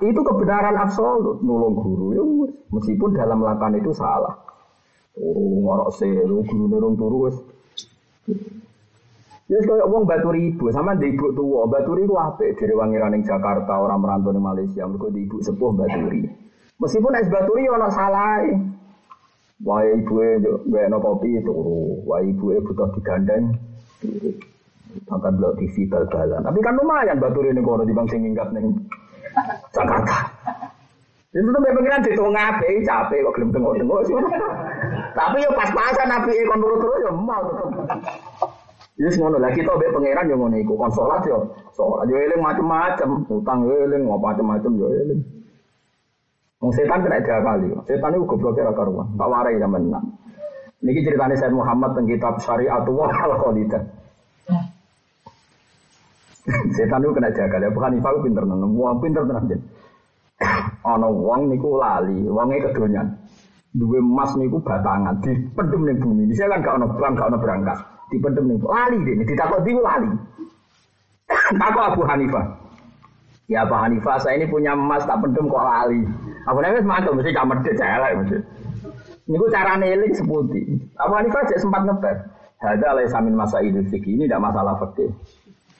Itu kebenaran absolut nulung guru ya meskipun dalam melakukan itu salah. Turu ngorok se, guru nurung turu Ya kaya wong Baturi ibu, sama di ibu tua. Baturi itu apik dari wangiran yang Jakarta, orang merantau di Malaysia, mereka di ibu sepuh Baturi. Meskipun es Baturi ono salah. Wah ibu e no kopi turu, wah ibu e butuh digandeng. Akan belok TV bal-balan. Tapi kan lumayan Baturi ini kalau di bangsa minggat nih Jakarta. Itu tuh pengiran di tengah capek kok gelem tengok-tengok. Tapi yo pas-pasan nabi kon terus yo mau. Ya ngono lah kita mbek pangeran yo ngono iku kon salat yo salat yo eling macam-macam, utang yo eling macam-macam yo eling. Wong setan kena kali. Setan itu goblok ora karuan. Tak warai zaman enam. Niki ceritanya Said Muhammad tentang kitab Syariatullah al-Qalidah. Setan itu kena jaga ya. Bukan Ifah pinter nang. Wong pinter tenan jen. Wong niku lali, wonge kedonyan. Duwe emas niku batangan dipendem ning bumi. Saya kan gak ono bang, gak ono berangkat. Dipendem ning lali dene, ditakok di lali. Takok Abu Hanifah. Ya Abu Hanifah, saya ini punya emas tak pendem kok lali. Abu Hanifah mantul mesti kamar dia celek mesti. Niku cara neling seputi. Abu Hanifah aja sempat ngeper. Ada oleh samin masa idul fikih ini tidak masalah fikih.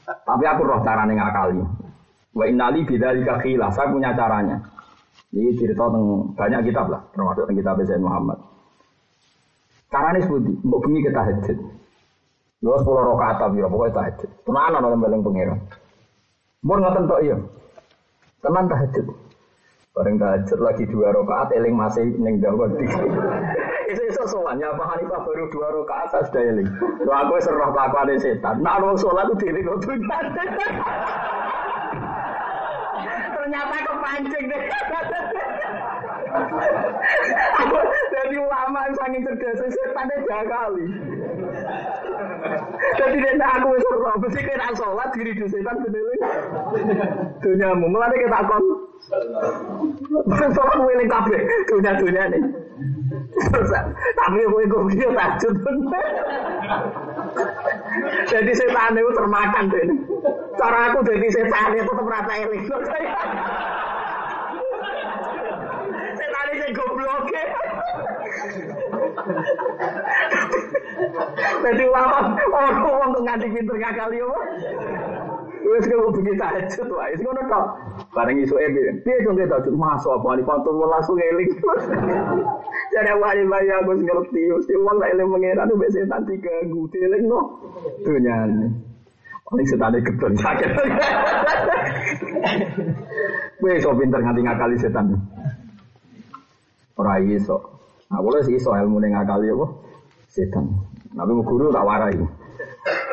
Tapi aku roh cara ngakali. Wa innali bidzalika khilah. Saya punya caranya. Ini cerita tentang banyak kitab lah, termasuk kitab Sayyid Muhammad. Caranya seperti, mau bengi kita hajat. Dua sepuluh rokaat tapi ya, pokoknya tahajud. Tenanan orang paling pengiran. Mau ngoten tok iya. Tenan tahajud. Bareng tahajud lagi dua rokaat, eling masih neng dawa di. Itu soalnya Pak Hanifah baru dua rokaat saya sudah eling. Lo aku serah kelakuan setan. Nah, orang sholat itu diri lo ternyata kepancing deh. Jadi ulama yang sangat cerdas, setan dia kali. Jadi dia aku wis ora mesti kena sholat diri di setan beneling. Dunyamu mulane kita kon. Sholat weling kabeh dunia-dunia nih. Tapi kowe kok dia tajud. Jadi setan itu termakan deh. Cara aku jadi setan itu tetap rasa eling. Setan itu goblok. Jadi ulama orang orang tuh nganti pinter ngakali apa? Wes kok bengi tahajud wae. Wis ngono tok. Bareng isu ebe. Piye dong kita masuk apa ali pantur langsung eling. Jadi wali bayi aku ngerti. Mesti uang tak eling tuh biasa setan diganggu. Eling no. Dunia ini. Paling setan gedon sakit. Wes so pinter nganti ngakali setan. Ora iso. Nah, boleh iso ilmu ngakali apa? Setan. Tapi guru tak warai.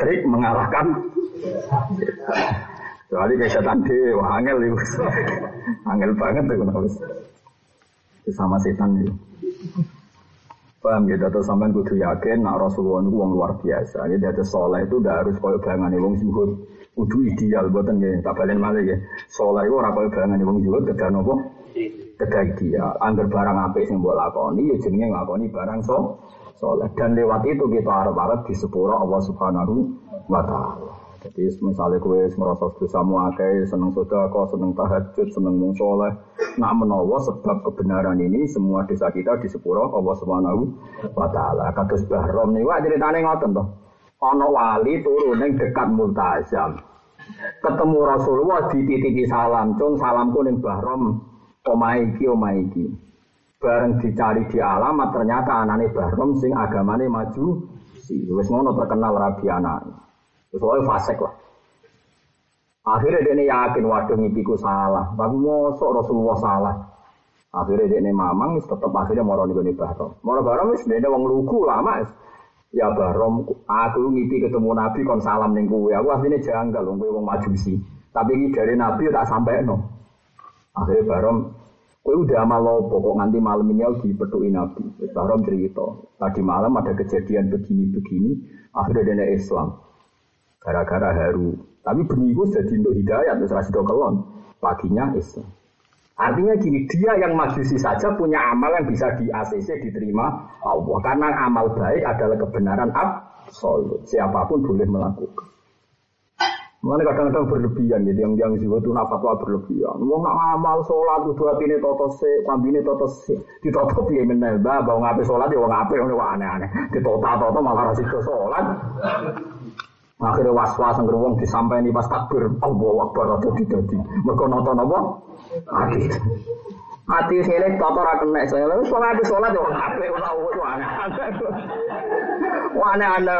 Trik mengalahkan Soalnya kayak setan wah angel itu. angel banget tuh kenapa sama setan itu. Paham gitu, atau sampean kudu yakin nak Rasulullah itu wong luar biasa. Jadi ada soleh itu udah harus kau bayangan wong zuhud. Kudu ideal buatan ya, tak balen malah ya. Soleh itu orang kau bayangan wong zuhud kedah nopo? Kedah ideal. Angger barang apa sing mbok lakoni, ya jenenge ngakoni barang so soleh. Dan lewat itu kita harap-harap di sepuro Allah Subhanahu wa Ta'ala. Jadi misalnya kue merasa dosamu akeh, seneng sodako, seneng tahajud, seneng mung soleh. Nak menawa sebab kebenaran ini semua dosa kita di sepuro Allah Subhanahu wa taala. Kados Bahrom niku ceritane ngoten to. Ana wali turu ning dekat Multazam. Ketemu Rasulullah dititipi salam, "Cung salamku ning Bahrom, omahe iki omahe iki." Bareng dicari di alamat ternyata anane Bahrom sing agamane maju. Wis ngono terkenal rabi anake. Soalnya fasek lah. Akhirnya dia yakin waduh ngipiku salah. Tapi mosok Rasulullah salah. Akhirnya dia mamang, tetap akhirnya mau nih bahro. Mau bahro mis dia wong lugu lama. Ya barom, aku ngipi ketemu Nabi kon salam ning kowe. Aku asline janggal wong kowe wong majusi. Tapi ini dari Nabi tak sampai no. Akhirnya barom, kowe udah amal lopo kok nganti malam ini aku dipetuki Nabi. Barom cerita. Tadi malam ada kejadian begini-begini. Akhirnya dia Islam gara-gara haru. Tapi benih jadi untuk hidayat, terus rasi kelon. Paginya Islam. Artinya gini, dia yang majusi saja punya amal yang bisa di ACC diterima Allah. Karena amal baik adalah kebenaran absolut. Siapa pun boleh melakukan. Mana kadang-kadang berlebihan gitu, yang yang jiwa itu fatwa berlebihan. Mau nak amal sholat itu hati ini toto se, kambine toto se, ditoto piye menel bah, bau ngapain sholat ya ngapain ini aneh-aneh. Ditota toto malah rasih sholat. Akhirnya was-was yang wong disampaikan pas takbir, Allah Akbar atau didadi. Mereka nonton apa? Hati. Hati sini toto ra kena saya. Lalu sholat di sholat ya ngapain itu aneh-aneh. Aneh-aneh.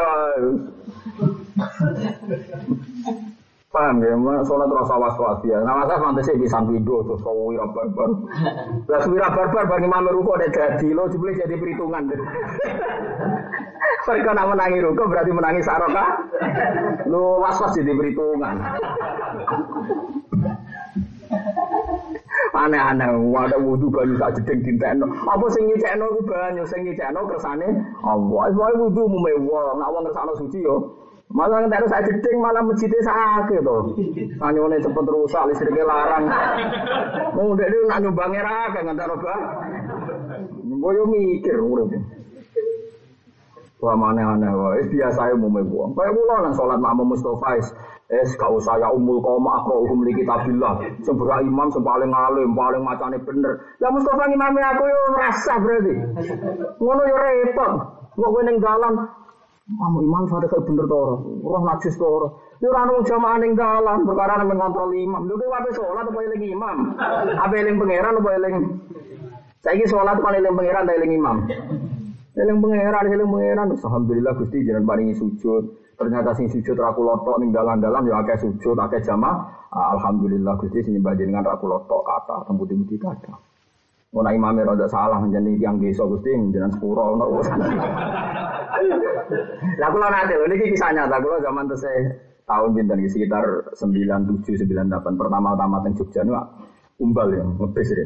Paham ya, sholat rasa was-was ya. Nah masa fantasi bisa video tuh wira barbar. Lah wira barbar bagi imam ruko ada jadi lo jebule jadi perhitungan. Mereka nak menangi ruko berarti menangi saroka. Lo was-was jadi perhitungan. Aneh-aneh, ada wudhu banyu sak jeding dintekno. Apa sing nyicekno ku banyu, sing nyicekno kersane Allah. Wis wudhu mu mewah, nak wong kersane suci yo. Malah ngentek saya jeding malah masjidnya sakit to. Anyone cepet rusak listriknya larang. Mau ndek nak nyumbangnya ra kan ngentek roba. Gue mikir urip. Wah mana aneh wah, biasa ya mau buang. Kayak gue nang sholat makmum Mustafa Es kau saya umul kau aku hukum li kitabillah. Seberah imam sepaling alim, paling macane bener. Ya Mustafa imamnya aku yo rasa berarti. Ngono yo repot. Kok gue neng dalan Kamu imam fatihah bener to ora? Roh najis to ora? Ya ora ono jamaah ning dalan perkara nang ngontrol imam. Lho kowe ape salat apa eling imam? Apa eling pangeran apa eling Saiki salat kan eling pangeran ta eling imam? Eling pangeran, eling pangeran. Alhamdulillah Gusti jenengan paringi sujud. Ternyata sing sujud ra lotok ning dalan-dalan ya akeh sujud, akeh jamaah. Alhamdulillah Gusti sing nyembah jenengan ra lotok kata, tembuti-tembuti kata. Mau imamnya rada salah menjadi yang desa gusti menjadi sepuro ono urusan. Lah kula nate lho niki kisah nyata kula zaman tesih tahun iki sekitar 97 98 pertama-tama teng Jogja niku umbal ya ngebis ya.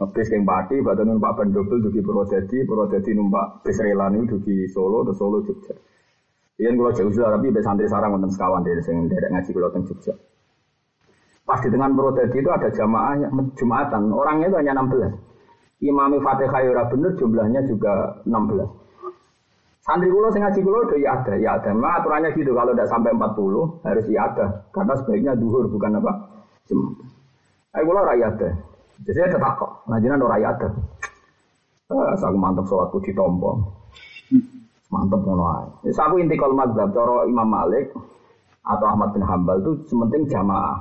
Ngebis keng Pati badhe numpak double dugi Purwodadi, Purwodadi numpak bis rela niku Solo terus Solo Jogja. Iya kula jauh tapi be santri sarang wonten sekawan dari sing derek ngaji kula teng Jogja. Pas di tengah Purwodadi itu ada jamaah Jumatan, orangnya itu hanya 16. Imami Fatihah ya ora bener jumlahnya juga 16. Santri kulo sing ngaji kulo udah ya ada, ya ada. Memang aturannya gitu kalau udah sampai 40 harus ya ada. Karena sebaiknya duhur bukan apa? Ayo kulo ora ya ada. Jadi saya tetap kok. Ngajinan ora ya ada. Eh, aku sholat puji tompo. Mantap ngono ae. Wis aku inti kal mazhab cara Imam Malik atau Ahmad bin Hambal itu sementing jamaah.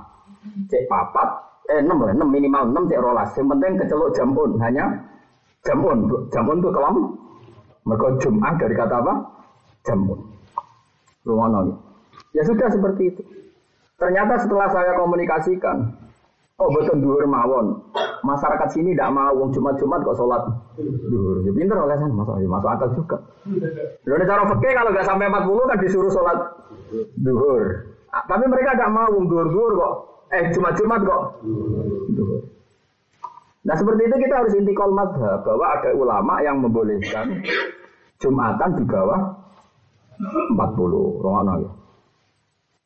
Cek papat eh enam lah, enam minimal enam cek rolas. Yang penting kecelok jamun hanya jamun, jamun itu kelam. Mereka Jumat dari kata apa? Jamun. Rumono. Ya sudah seperti itu. Ternyata setelah saya komunikasikan, oh betul duhur mawon. Masyarakat sini tidak mau wong Jumat-Jumat kok sholat duhur. Ya pinter oleh sana, masuk, akal juga. Lalu cara fakir kalau nggak sampai 40 kan disuruh sholat duhur. Tapi mereka tidak mau wong duhur-duhur kok Eh Jumat-Jumat kok. Nah seperti itu kita harus intikal madhab bahwa ada ulama yang membolehkan Jumatan di bawah 40 rohana ya.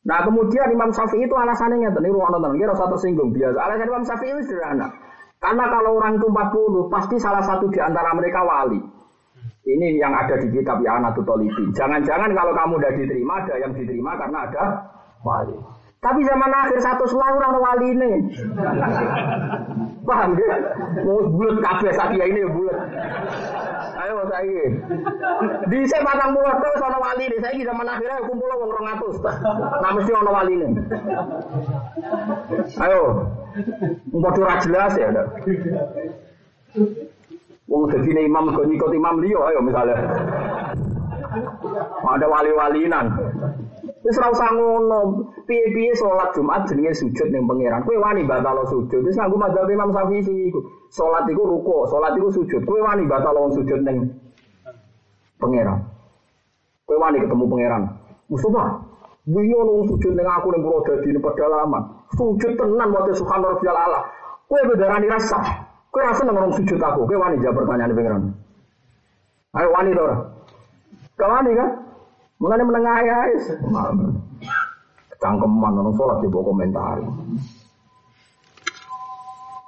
Nah kemudian Imam Syafi'i itu alasannya tadi ruang nonton, kira rasa tersinggung biasa. Alasan Imam Syafi'i itu sederhana. Karena kalau orang itu 40 pasti salah satu di antara mereka wali. Ini yang ada di kitab ya Tolibi. Jangan-jangan kalau kamu udah diterima ada yang diterima karena ada wali. Tapi zaman akhir satu selang orang wali ini. Paham ya? Mau bulat kabeh sakia ini ya bulat. Ayo saya. Di saya batang pulau terus orang wali ini. Saya zaman akhirnya kumpul orang orang atus. Nah mesti orang wali ini. Ayo. Mau jelas ya. Wong jadi imam kau ikut imam liyo ayo misalnya. Ada wali-walinan. Wis ora usah ngono. Piye-piye Jumat jenenge sujud ning pangeran. Kowe wani batal sujud. Wis nganggo madzhab Imam Syafi'i iku. Salat iku ruku, salat iku sujud. Kowe wani batal sujud ning pangeran. Kowe wani ketemu pangeran. Mustafa, Bingung nung sujud ning aku ning Purwodadi ning pedalaman. Sujud tenan wae subhanallah rabbiyal ala. Kowe bedarani rasa. Kowe rasa nang sujud aku. Kowe wani jawab pertanyaan pangeran. Ayo wani to ora? Kau wani kan? Mulane menengah ya, cangkeman sholat di bawah komentar.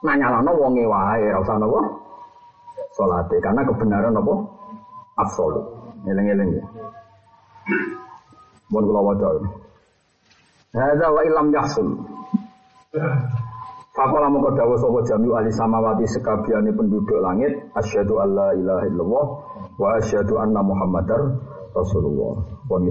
Nanya lah, wonge wae, rasa nopo sholat karena kebenaran nopo absolut. Eleng-eleng ya. Mohon kula waca. Hadza wa ilam yahsul. Fakola mongko dawuh sapa jami ahli samawati sekabiane penduduk langit asyhadu alla ilaha illallah wa asyhadu anna muhammadar Rasulullah. Pun